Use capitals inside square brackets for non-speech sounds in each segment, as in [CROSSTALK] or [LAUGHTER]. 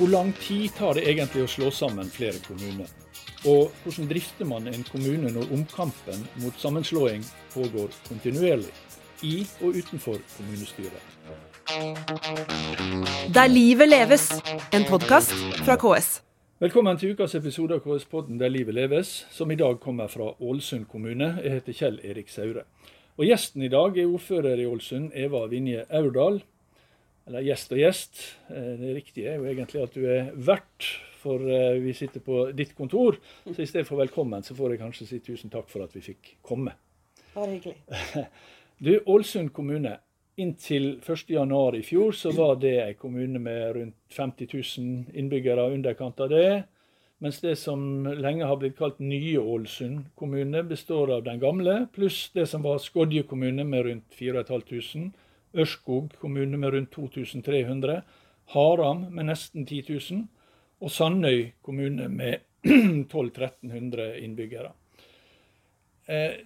Hvor lang tid tar det egentlig å slå sammen flere kommuner? Og hvordan drifter man en kommune når omkampen mot sammenslåing pågår kontinuerlig, i og utenfor kommunestyret? Der livet leves, en podkast fra KS. Velkommen til ukas episode av KS-podden Der livet leves, som i dag kommer fra Ålesund kommune. Jeg heter Kjell Erik Saure. Og Gjesten i dag er ordfører i Ålesund, Eva Vinje Aurdal. Eller gjest og gjest. Eh, det riktige er jo egentlig at du er vert, for eh, vi sitter på ditt kontor. Så i stedet for velkommen, så får jeg kanskje si tusen takk for at vi fikk komme. Bare hyggelig. [LAUGHS] Du, Ålesund kommune. Inntil 1.1 i fjor så var det en kommune med rundt 50 000 innbyggere, underkant av det. Mens det som lenge har blitt kalt Nye Ålesund kommune, består av den gamle, pluss det som var Skodje kommune med rundt 4500. Ørskog kommune med rundt 2300. Haram med nesten 10 000. Og Sandøy kommune med [CLEARS THROAT] 1200-1300 innbyggere. Eh,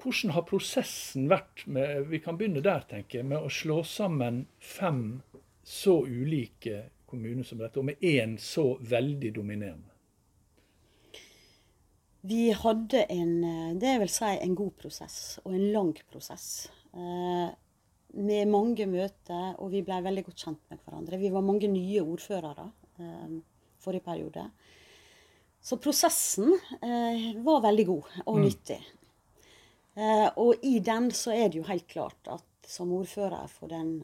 hvordan har prosessen vært med, vi kan begynne der, tenker jeg, med å slå sammen fem så ulike kommuner som dette, og med én så veldig dominerende? Vi hadde en, det vil si, en god prosess, og en lang prosess. Eh, med mange møter, og vi ble veldig godt kjent med hverandre. Vi var mange nye ordførere eh, forrige periode. Så prosessen eh, var veldig god og mm. nyttig. Eh, og i den så er det jo helt klart at som ordfører for den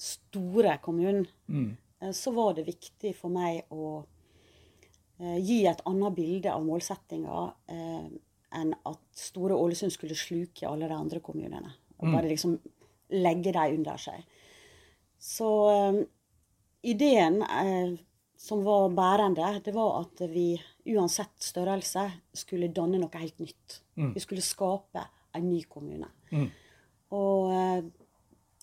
store kommunen, mm. eh, så var det viktig for meg å eh, gi et annet bilde av målsettinga eh, enn at Store Ålesund skulle sluke alle de andre kommunene. Og mm. bare liksom legge dem under seg. Så um, ideen uh, som var bærende, det var at vi uansett størrelse skulle danne noe helt nytt. Mm. Vi skulle skape en ny kommune. Mm. Og uh,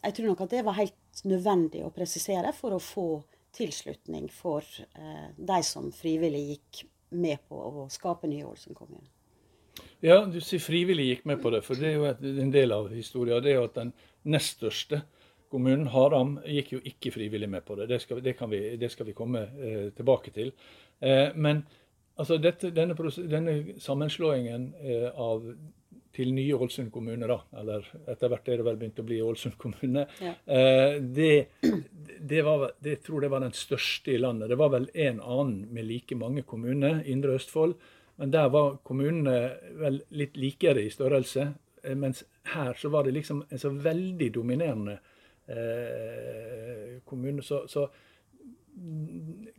jeg tror nok at det var helt nødvendig å presisere for å få tilslutning for uh, de som frivillig gikk med på å skape nye Ålesund kommune. Ja, du sier frivillig gikk med på det, for det er jo et, en del av historien. Det er jo at den nest største kommunen, Haram, gikk jo ikke frivillig med på det. Det skal, det vi, det skal vi, komme eh, tilbake til. Eh, men altså, dette, denne, denne, sammenslåingen eh, av til nye Ålesund kommune, da, eller etter hvert er det vel begynt å bli Ålesund kommune, ja. Eh, det, det, var, det tror jeg var den største i landet. Det var vel en annen med like mange kommuner, Indre Østfold. Men der var kommunene vel litt likere i størrelse. Eh, mens her så var det liksom en så veldig dominerende eh, kommune. Så, så,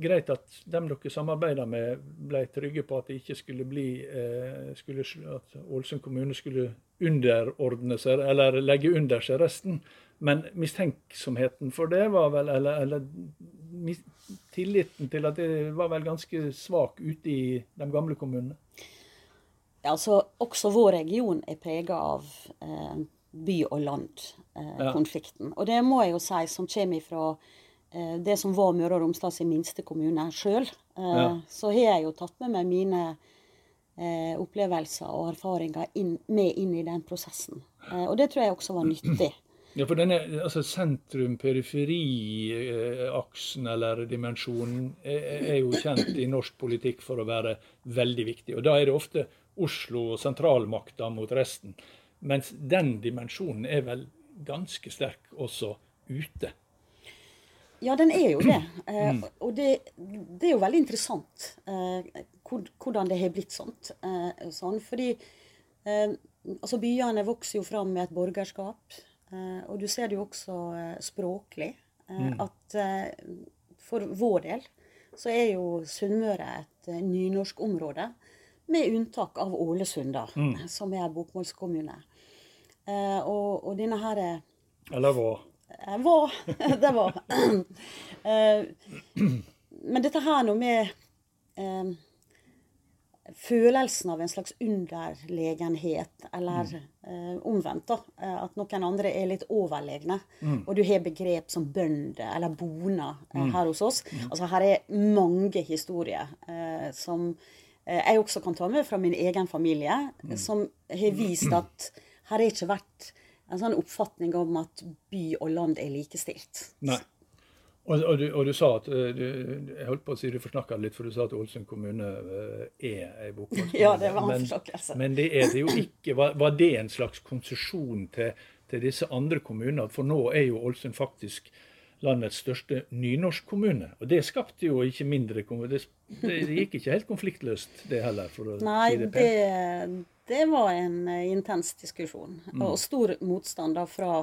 greit at dem dere samarbeider med, ble trygge på at det ikke skulle bli eh, skulle, At Ålesund kommune skulle underordne seg, eller legge under seg resten. Men mistenksomheten for det var vel Eller, eller tilliten til at det var vel ganske svak ute i de gamle kommunene? Ja, altså, også vår region er prega av eh, by og land-konflikten. Eh, ja. Og det må jeg jo si, som kommer fra eh, det som var Møre og Romsdals minste kommune sjøl. Eh, ja. Så har jeg jo tatt med meg mine eh, opplevelser og erfaringer inn, med inn i den prosessen. Eh, og det tror jeg også var nyttig. [CLEARS THROAT] Ja, for denne altså sentrum-periferi-aksen eller dimensjonen er, jo kjent i norsk politikk for å være veldig viktig. Og da er det ofte Oslo og sentralmakta mot resten. Mens den dimensjonen er vel ganske sterk også ute. Ja, den er jo det. [CLEARS THROAT] Eh, mm. og det, det, er jo veldig interessant eh, hvordan det har blitt sånt. Eh, sånn, fordi eh, altså byene vokser jo fram med et borgerskap. Eh, og du ser det jo også eh, språklig. Mm. At for vår del så er jo Sunnmøre et nynorskområde. Med unntak av Ålesund, da, mm. som er bokmålskommune. Og, og denne her Eller hva? var. [LAUGHS] det var. [CLEARS THROAT] Men dette her nå med følelsen av en slags underlegenhet, eller mm. eh, omvendt. da, eh, At noen andre er litt overlegne. Mm. Og du har begrep som bønder eller boner eh, mm. her hos oss. Mm. Altså Her er mange historier eh, som eh, jeg også kan ta med fra min egen familie, mm. som har vist at her har ikke vært en sånn oppfatning om at by og land er likestilt. Nei. Og, og, du, og, du, sa at eh, du, Jeg holdt på å si du forsnakka litt, for du sa at Ålesund kommune eh, er ei bokmålskommune. Ja, det var en forsnakkelse. Men, men det er det jo ikke. Var, var det en slags konsesjon til, til, disse andre kommunene? For nå er jo Ålesund faktisk landets største nynorskkommune. Og det skapte jo ikke mindre det, det, gikk ikke helt konfliktløst, det heller, for å Nei, si det pent. Det, det var en eh, intens diskusjon. Mm. Og stor motstand da fra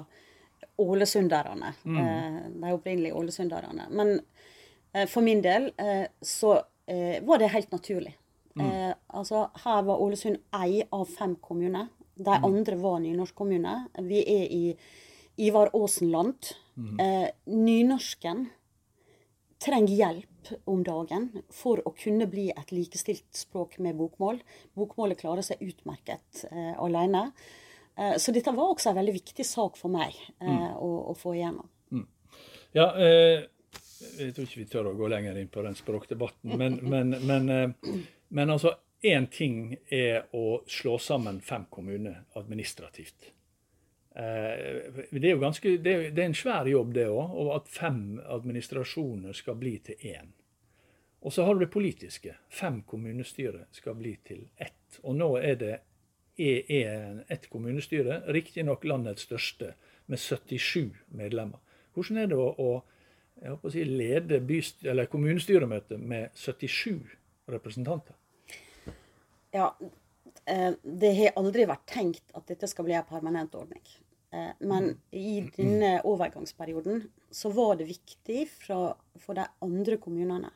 ålesunderne. Mm. Eh, de opprinnelige ålesunderne. Men eh, for min del så var det helt naturlig. Mm. altså, her var Ålesund ei av fem kommuner. De mm. andre var nynorskkommuner. Vi er i Ivar Aasen-land. Mm. nynorsken trenger hjelp om dagen for å kunne bli et likestilt språk med bokmål. Bokmålet klarer seg utmerket eh, alene. Eh, så dette var også en veldig viktig sak for meg eh, mm. å, å, få igjennom. Mm. Ja, eh, jeg tror ikke vi tør å gå lenger inn på den språkdebatten, men, [LAUGHS] men, men, eh, men altså Én ting er å slå sammen fem kommuner administrativt. Eh, det er jo ganske, det er, det er en svær jobb, det òg. Og at fem administrasjoner skal bli til én. Og så har du det politiske. Fem kommunestyre skal bli til ett. Og nå er det ett kommunestyre, riktignok landets største, med 77 medlemmer. Hvordan er det å, å, si, lede byst, kommunestyremøte med 77 representanter? Ja, det har aldri vært tenkt at dette skal bli en permanent ordning. Eh, men mm. i denne overgangsperioden så var det viktig for de andre kommunene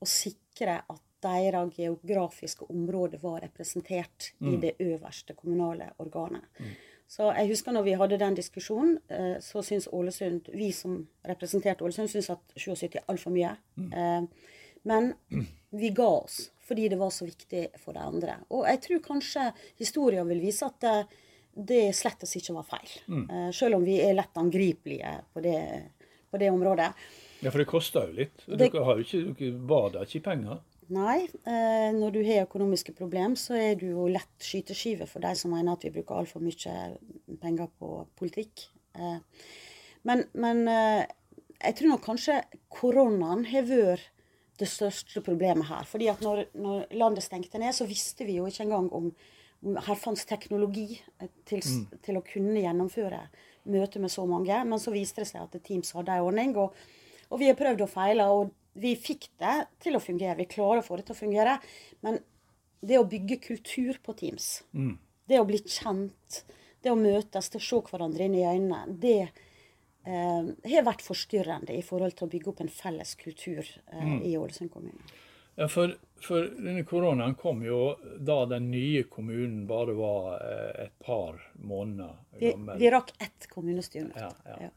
å sikre at deres geografiske område var representert mm. i det øverste kommunale organet. Mm. Så jeg husker når vi hadde den diskusjonen, eh, så syns Ålesund, vi som representerte Ålesund, syns at 77 er altfor mye. Mm. Eh, men vi ga oss fordi det var så viktig for de andre. Og jeg tror kanskje historien vil vise at det slett ikke var feil. Mm. Uh, selv om vi er lett angripelige på det, på det området. Ja, for det koster jo litt. Det, dere har jo ikke, dere da ikke penger? Nei. Uh, når du har økonomiske problemer, så er du jo lett skyteskive for de som mener at vi bruker altfor mye penger på politikk. Men, men jeg tror nok kanskje koronaen har vært det største problemet her. Fordi at når, når landet stengte ned, så visste vi jo ikke engang om her fantes teknologi til, mm. til, å kunne gjennomføre møter med så mange. Men så viste det seg at Teams hadde en ordning, og, og, vi har prøvd og feila. Og vi fikk det til å fungere. Vi klarer å få det til å fungere. Men det å bygge kultur på Teams, mm. det å bli kjent, det å møtes, det å se hverandre inn i øynene, det har vært forstyrrende i forhold til å bygge opp en felles kultur eh, mm. i Ålesund kommune. Ja, for, for, denne koronaen kom jo da den nye kommunen bare var eh, et par måneder gammel. Vi, vi rakk ett kommunestyre. Ja, ja. ja.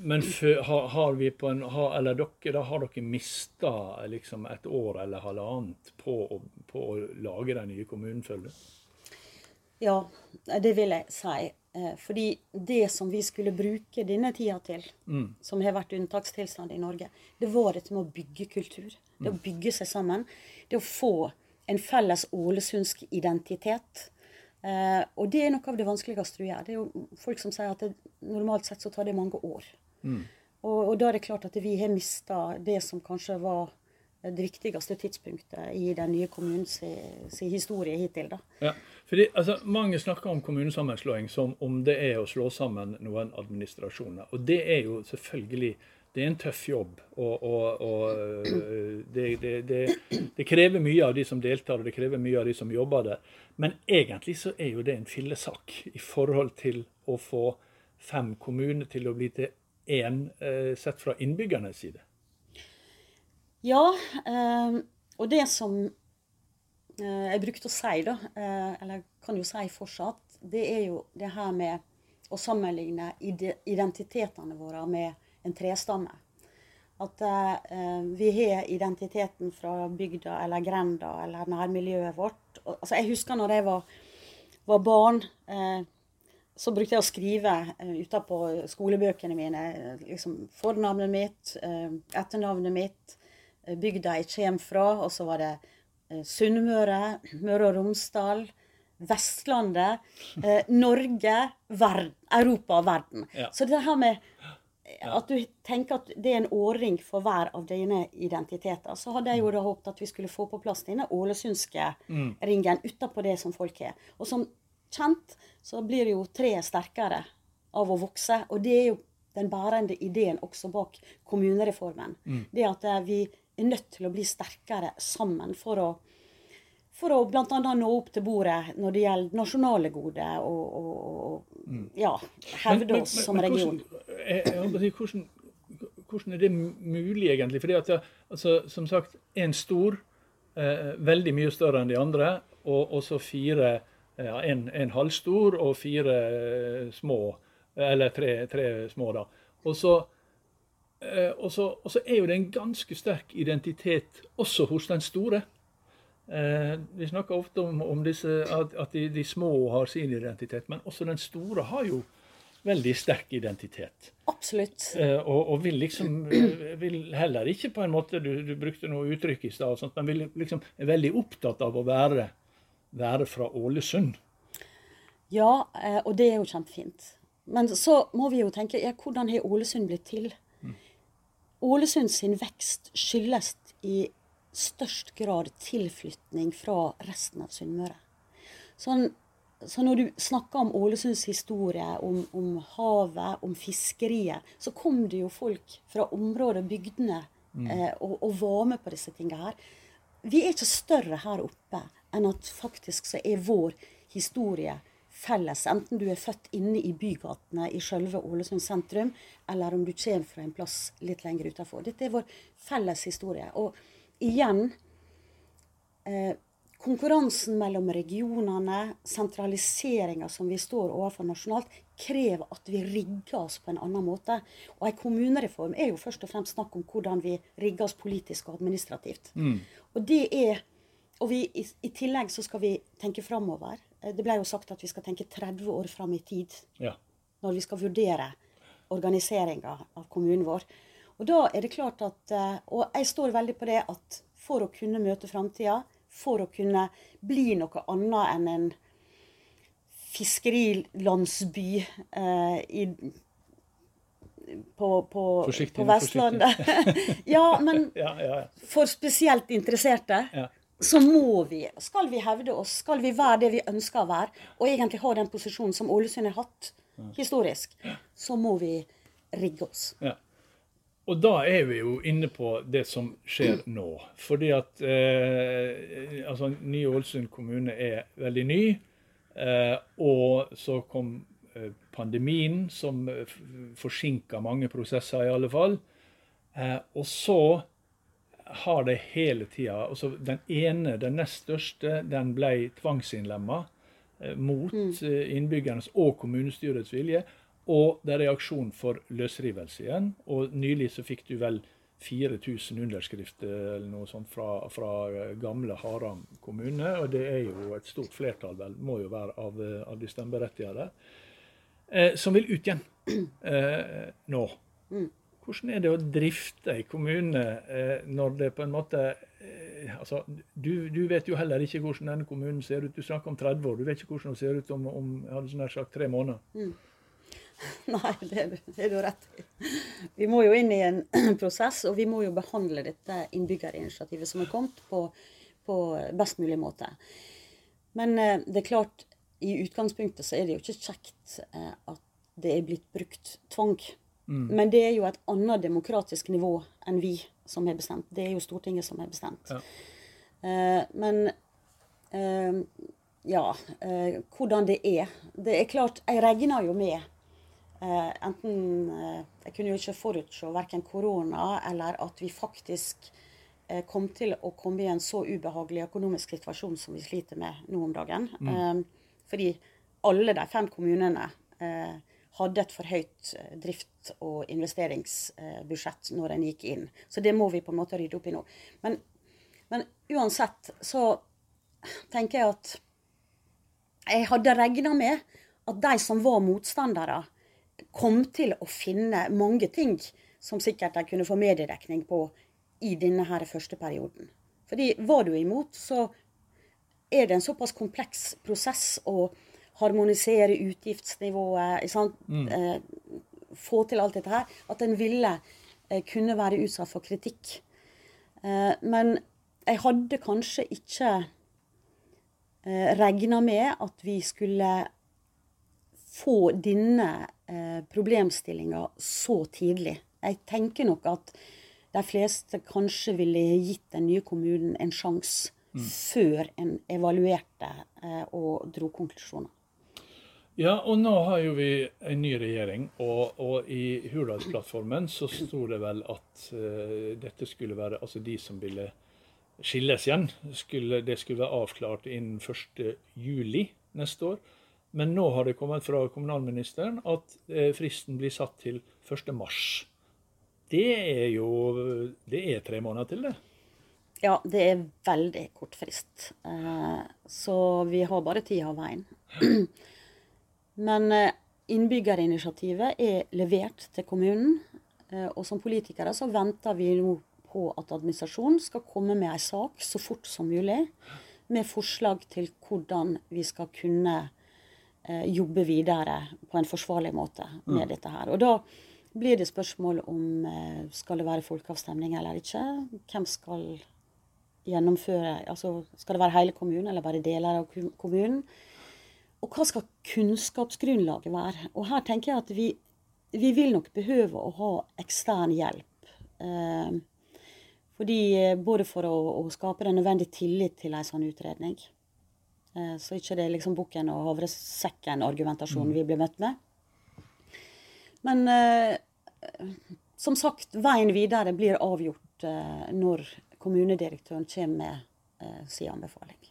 Men for, har, har, vi på en, har, eller dere, da har dere mista liksom et år eller halvannet på, på å lage den nye kommunen, føler du? Ja, det vil jeg si. Eh, fordi det som vi skulle bruke denne tida til, mm. som har vært unntakstilstand i Norge, det var dette med å bygge kultur. Det å mm. bygge seg sammen. Det å få en felles ålesundsk identitet. Eh, og det er noe av det vanskeligste du gjør. Det er jo folk som sier at det, normalt sett så tar det mange år. Mm. Og, og, da er det klart at vi har mista det som kanskje var det viktigste tidspunktet i den nye kommunens historie hittil. da. Ja, fordi altså, Mange snakker om kommunesammenslåing som om det er å slå sammen noen administrasjoner. Og det er jo selvfølgelig det er en tøff jobb. Og, og, og øh, det, det, det, det, krever mye av de som deltar, og det krever mye av de som jobber der. Men egentlig så er jo det en fillesak i forhold til å få fem kommuner til å bli til én, øh, sett fra innbyggernes side. Ja, eh, og det som eh, jeg brukte å si, da, eh, eller kan jo si fortsatt, det er jo det her med å sammenligne identitetene våre med en trestamme. At eh, vi har identiteten fra bygda eller grenda eller nærmiljøet vårt. Altså, jeg husker når jeg var, var barn, så brukte jeg å skrive uh, utapå skolebøkene mine liksom, fornavnet mitt, etternavnet mitt, bygda jeg kommer fra. Og så var det eh, Sunnmøre, Møre og Romsdal, Vestlandet, eh, [LAUGHS] Norge, verden, Europa og verden. Ja. Så det her med at du tenker at det er en årring for hver av dine identiteter. Så hadde jeg jo da håpet at vi skulle få på plass denne ålesundske ringen utapå det som folk er. Og som kjent så blir jo treet sterkere av å vokse. Og det er jo den bærende ideen også bak kommunereformen. Det at eh, vi er nødt til å bli sterkere sammen for å for å bl.a. nå opp til bordet når det gjelder nasjonale goder og, og, og ja, hevde oss som region. Hvordan, hvordan, hvordan er det mulig, egentlig? Fordi at, altså, som sagt, en stor, eh, veldig mye større enn de andre, og og så fire ja, en, en halvstor og fire eh, små, eller tre, tre små, da. Og så, eh, og, så, og så er jo det en ganske sterk identitet også hos den store. Eh, vi snakker ofte om, om disse, at, at de, de små har sin identitet, men også den store har jo veldig sterk identitet. Absolutt. Eh, og, og vil liksom eh, vil heller ikke på en måte Du, du brukte noe uttrykk i stad, men vil liksom er veldig opptatt av å være, være fra Ålesund. Ja, eh, og det er jo kjempefint. Men så må vi jo tenke ja, hvordan har Ålesund blitt til? Ålesund sin vekst skyldes i størst grad tilflytning fra resten av Sunnmøre. Sånn, så når du snakker om Ålesunds historie, om, om havet, om fiskeriet, så kom det jo folk fra området, bygdene, eh, og, og var med på disse tingene her. Vi er ikke større her oppe enn at faktisk så er vår historie felles, enten du er født inne i bygatene i selve Ålesund sentrum, eller om du kommer fra en plass litt lenger utenfor. Dette er vår felles historie. Og igjen eh, Konkurransen mellom regionene, sentraliseringa som vi står overfor nasjonalt, krever at vi rigger oss på en annen måte. Og en kommunereform er jo først og fremst snakk om hvordan vi rigger oss politisk og administrativt. Og det er og vi, i, I tillegg så skal vi tenke framover. Eh, Det ble jo sagt at vi skal tenke 30 år fram i tid Ja. når vi skal vurdere organiseringa av kommunen vår. Og da er det klart at eh, Og jeg står veldig på det at for å kunne møte framtida, for å kunne bli noe annet enn en fiskerilandsby eh, i, på, på, Forsiktig, på Vestlandet. [LAUGHS] ja, men [LAUGHS] Ja, ja, ja. for spesielt interesserte, Ja. Så må vi, skal vi hevde oss, skal vi være det vi ønsker å være, og egentlig ha den posisjonen som Ålesund har hatt historisk, så må vi rigge oss. Ja. Og da er vi jo inne på det som skjer nå. Fordi at eh, altså, Nye Ålesund kommune er veldig ny. Eh, og så kom eh, pandemien, som forsinka mange prosesser, i alle fall. Eh, og så har det hele tida altså Den ene, den nest største, den ble tvangsinnlemma eh, mot eh, innbyggernes og kommunestyrets vilje. Og det er reaksjon for løsrivelse igjen. Og nylig så fikk du vel 4000 underskrifter eller noe sånt fra, fra eh, gamle Haram kommune. Og det er jo et stort flertall, vel, må jo være, av, av de stemmeberettigede. Eh, som vil ut igjen eh, nå. Hvordan er det å drifte en kommune eh, når det på en måte eh, altså, du, du vet jo heller ikke hvordan denne kommunen ser ut. Du snakker om 30 år. Du vet ikke hvordan den ser ut om, om hadde sagt tre måneder. [LAUGHS] Nei, det er du rett i. Vi må jo inn i en [CLEARS THROAT] prosess, og vi må jo behandle dette innbyggerinitiativet som er kommet, på, på best mulig måte. Men eh, det er klart, i utgangspunktet så er det jo ikke kjekt at det er blitt brukt tvang. Men det er jo et annet demokratisk nivå enn vi som har bestemt. Det er jo Stortinget som har bestemt. Ja. Uh, men uh, ja, uh, hvordan det er. Det er klart, jeg regner jo med enten Jeg kunne jo ikke forutse verken korona eller at vi faktisk kom til å komme i en så ubehagelig økonomisk situasjon som vi sliter med nå om dagen. Eh, fordi alle de fem kommunene eh, hadde et for høyt eh, drift- og investeringsbudsjett når en gikk inn. Så det må vi på en måte rydde opp i nå. Men, men uansett så tenker jeg at jeg hadde regna med at de som var motstandere, kom til å finne mange ting som sikkert de kunne få mediedekning på i denne her første perioden. Fordi var du imot, så er det en såpass kompleks prosess å harmonisere utgiftsnivået. sant? Eh, få til alt dette her, at en ville eh, kunne være utsatt for kritikk. Eh, men jeg hadde kanskje ikke eh, regna med at vi skulle få denne eh, problemstillinga så tidlig. Jeg tenker nok at de fleste kanskje ville gitt den nye kommunen en sjanse mm. før en evaluerte eh, og dro konklusjoner. Ja, og nå har jo vi en ny regjering, og, og i Hurdalsplattformen så sto det vel at uh, dette skulle være Altså de som ville skilles igjen, skulle, det skulle være avklart innen 1.7 neste år. Men nå har det kommet fra kommunalministeren at uh, fristen blir satt til 1.3. Det er jo Det er tre måneder til, det. Ja, det er veldig kort frist. Uh, så vi har bare tida av veien. [CLEARS THROAT] Men eh, innbyggerinitiativet er levert til kommunen. Eh, og som politikere så venter vi nå på at administrasjonen skal komme med en sak så fort som mulig. Med forslag til hvordan vi skal kunne jobbe videre på en forsvarlig måte med mm. dette her. Og da blir det spørsmål om eh, skal det være folkeavstemning eller ikke. Hvem skal gjennomføre altså Skal det være hele kommunen eller bare deler av kommunen? Og hva skal kunnskapsgrunnlaget være? Og her tenker jeg at vi, vi vil nok behøve å ha ekstern hjelp. Eh, fordi eh, Både for å, å, skape den nødvendige tillit til en sånn utredning. Eh, så ikke det er liksom bukken og havresekken-argumentasjonen mm. vi blir møtt med. Men eh, som sagt, veien videre blir avgjort eh, når kommunedirektøren kommer med eh, sin anbefaling.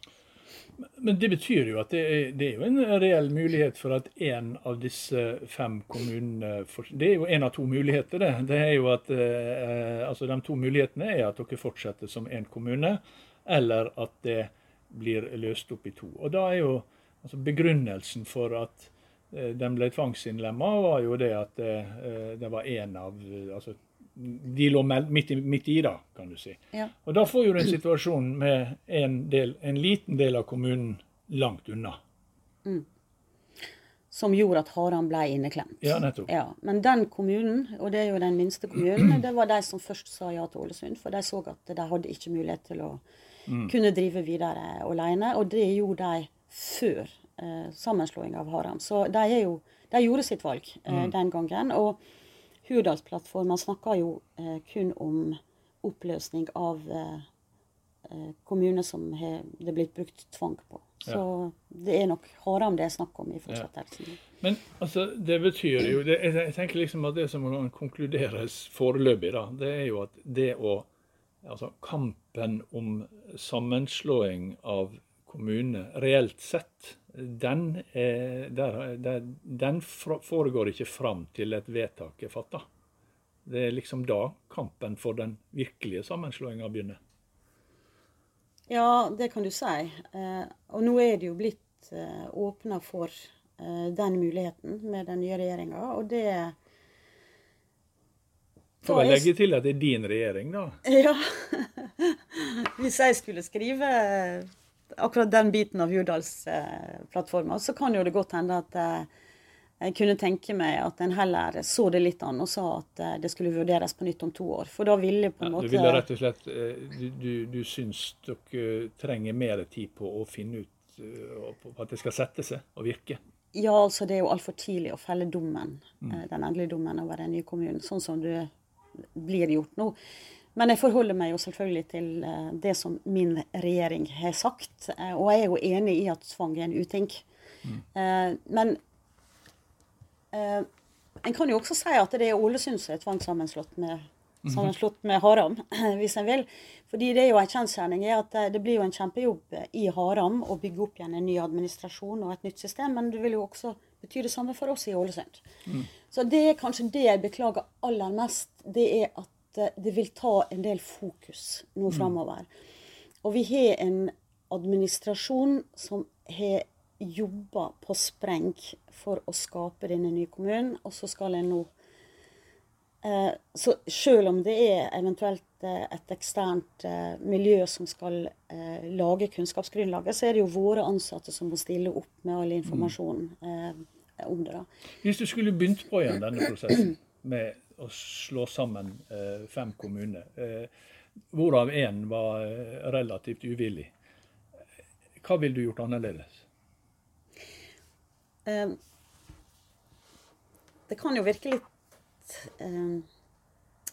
Men det betyr jo at det er, det er jo en reell mulighet for at én av disse fem kommunene Det er jo én av to muligheter, det. det er jo at, eh, altså De to mulighetene er at dere fortsetter som én kommune, eller at det blir løst opp i to. Og da er jo altså Begrunnelsen for at Eh, den ble tvangsinnlemma, var jo det at eh, det var én av altså, De lå midt i, midt i, da, kan du si. Ja. Og da får du en situasjon med en, del, en, liten del av kommunen langt unna. Mm. Som gjorde at Haram ble inneklemt. Ja, nettopp. Ja, men den kommunen, og det er jo den minste kommunen, [CLEARS THROAT] det var de som først sa ja til Ålesund. For de så at de hadde ikke mulighet til å mm. kunne drive videre alene. Og det gjorde de før eh, sammenslåing av Haram. Så de, jo, de gjorde sitt valg eh, mm. den gangen. Og Hurdalsplattformen snakker jo eh, kun om oppløsning av eh, eh, kommuner som har, det blitt brukt tvang på. Så ja. det er nok Haram det er snakk om i fortsettelsen. Ja. Men altså, det betyr jo det, Jeg tenker liksom at det som kan konkluderes foreløpig, da, det er jo at det å Altså kampen om sammenslåing av kommuner reelt sett den, er, der, der, den foregår ikke fram til et vedtak er fatta. Det er liksom da kampen for den virkelige sammenslåinga begynner. Ja, det kan du si. Eh, og nå er det jo blitt eh, åpna for eh, den muligheten med den nye regjeringa, og det Får vel legge til at det er din regjering, da. Ja. [LAUGHS] Hvis jeg skulle skrive akkurat den biten av Hurdalsplattforma, så kan jo det godt hende at eh, jeg kunne tenke meg at en heller så det litt an og sa at eh, det skulle vurderes på nytt om to år. For da ville på en ja, måte Du ville rett og slett eh, Du, du, du syns dere trenger mer tid på å finne ut at det skal sette seg og virke? Ja, altså det er jo altfor tidlig å felle dommen, mm. den endelige dommen over den nye kommunen, sånn som det blir gjort nå. Men jeg forholder meg jo selvfølgelig til eh, det som min regjering har sagt. Eh, og jeg er jo enig i at tvang er en uting. Mm. Eh, men en kan jo også si at det er Ålesund som er tvangssammenslått med, mhm. sammenslått med Haram, [CLEARS THROAT] hvis en vil. Fordi det er jo en kjensgjerning at det blir jo en kjempejobb i Haram å bygge opp igjen en ny administrasjon og et nytt system, men det vil jo også bety det samme for oss i Ålesund. Mm. Så det er kanskje det jeg beklager aller mest. Det er at det vil ta en del fokus nå mm. framover. Og vi har en administrasjon som har jobba på spreng for å skape denne nye kommunen, og så skal en nå eh, Så selv om det er eventuelt eh, et eksternt eh, miljø som skal eh, lage kunnskapsgrunnlaget, så er det jo våre ansatte som må stille opp med all informasjon mm. eh, om det. da. Hvis du skulle begynt på igjen denne prosessen, med å slå sammen eh, fem kommuner, eh, hvorav én var eh, relativt uvillig. Hva ville du gjort annerledes? Eh, det kan jo virke litt eh,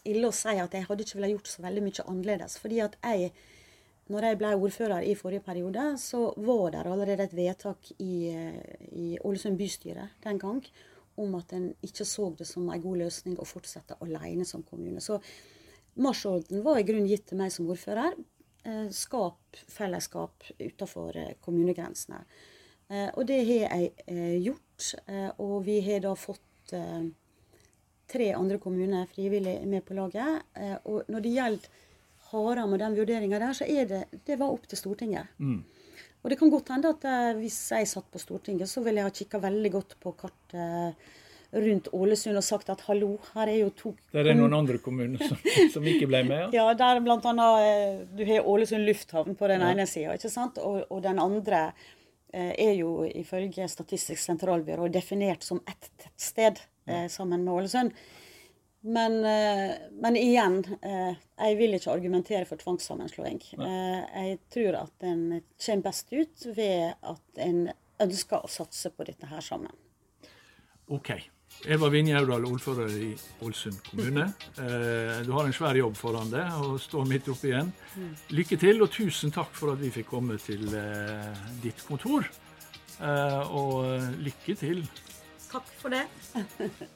ille å si at jeg hadde ikke villet gjort så veldig mye annerledes. fordi at jeg, når jeg ble ordfører i forrige periode, så var det allerede et vedtak i, i Ålesund bystyre den gang om at en ikke så det som en god løsning å fortsette alene som kommune. Så marsjordren var i grunnen gitt til meg som ordfører. Eh, skap fellesskap utenfor eh, kommunegrensene. Eh, og det har jeg gjort. Og vi har da fått tre andre kommuner frivillig med på laget. Og når det gjelder Haram og den vurderinga der, så er det Det var opp til Stortinget. Mm. Og det kan godt hende at hvis jeg satt på Stortinget, så ville jeg ha kikka veldig godt på kartet rundt Ålesund og sagt at hallo, her er jo to Der er noen andre kommuner som, [LAUGHS] som ikke ble med? Ja, ja der annet eh, Du har Ålesund lufthavn på den ja. ene sida, ikke sant? Og, og, den andre eh, er jo ifølge Statistisk sentralbyrå definert som ett tettsted eh, sammen med Ålesund. Men, eh, men, igjen, eh, jeg vil ikke argumentere for tvangssammenslåing. Eh, jeg tror at en kommer best ut ved at en ønsker å satse på dette her sammen. OK. Eva Vinjaudal, ordfører i Ålesund kommune. Eh, du har en svær jobb foran deg og står midt oppi igjen. Lykke til, og tusen takk for at vi fikk komme til ditt kontor. Eh, og lykke til. Takk for det. [LAUGHS]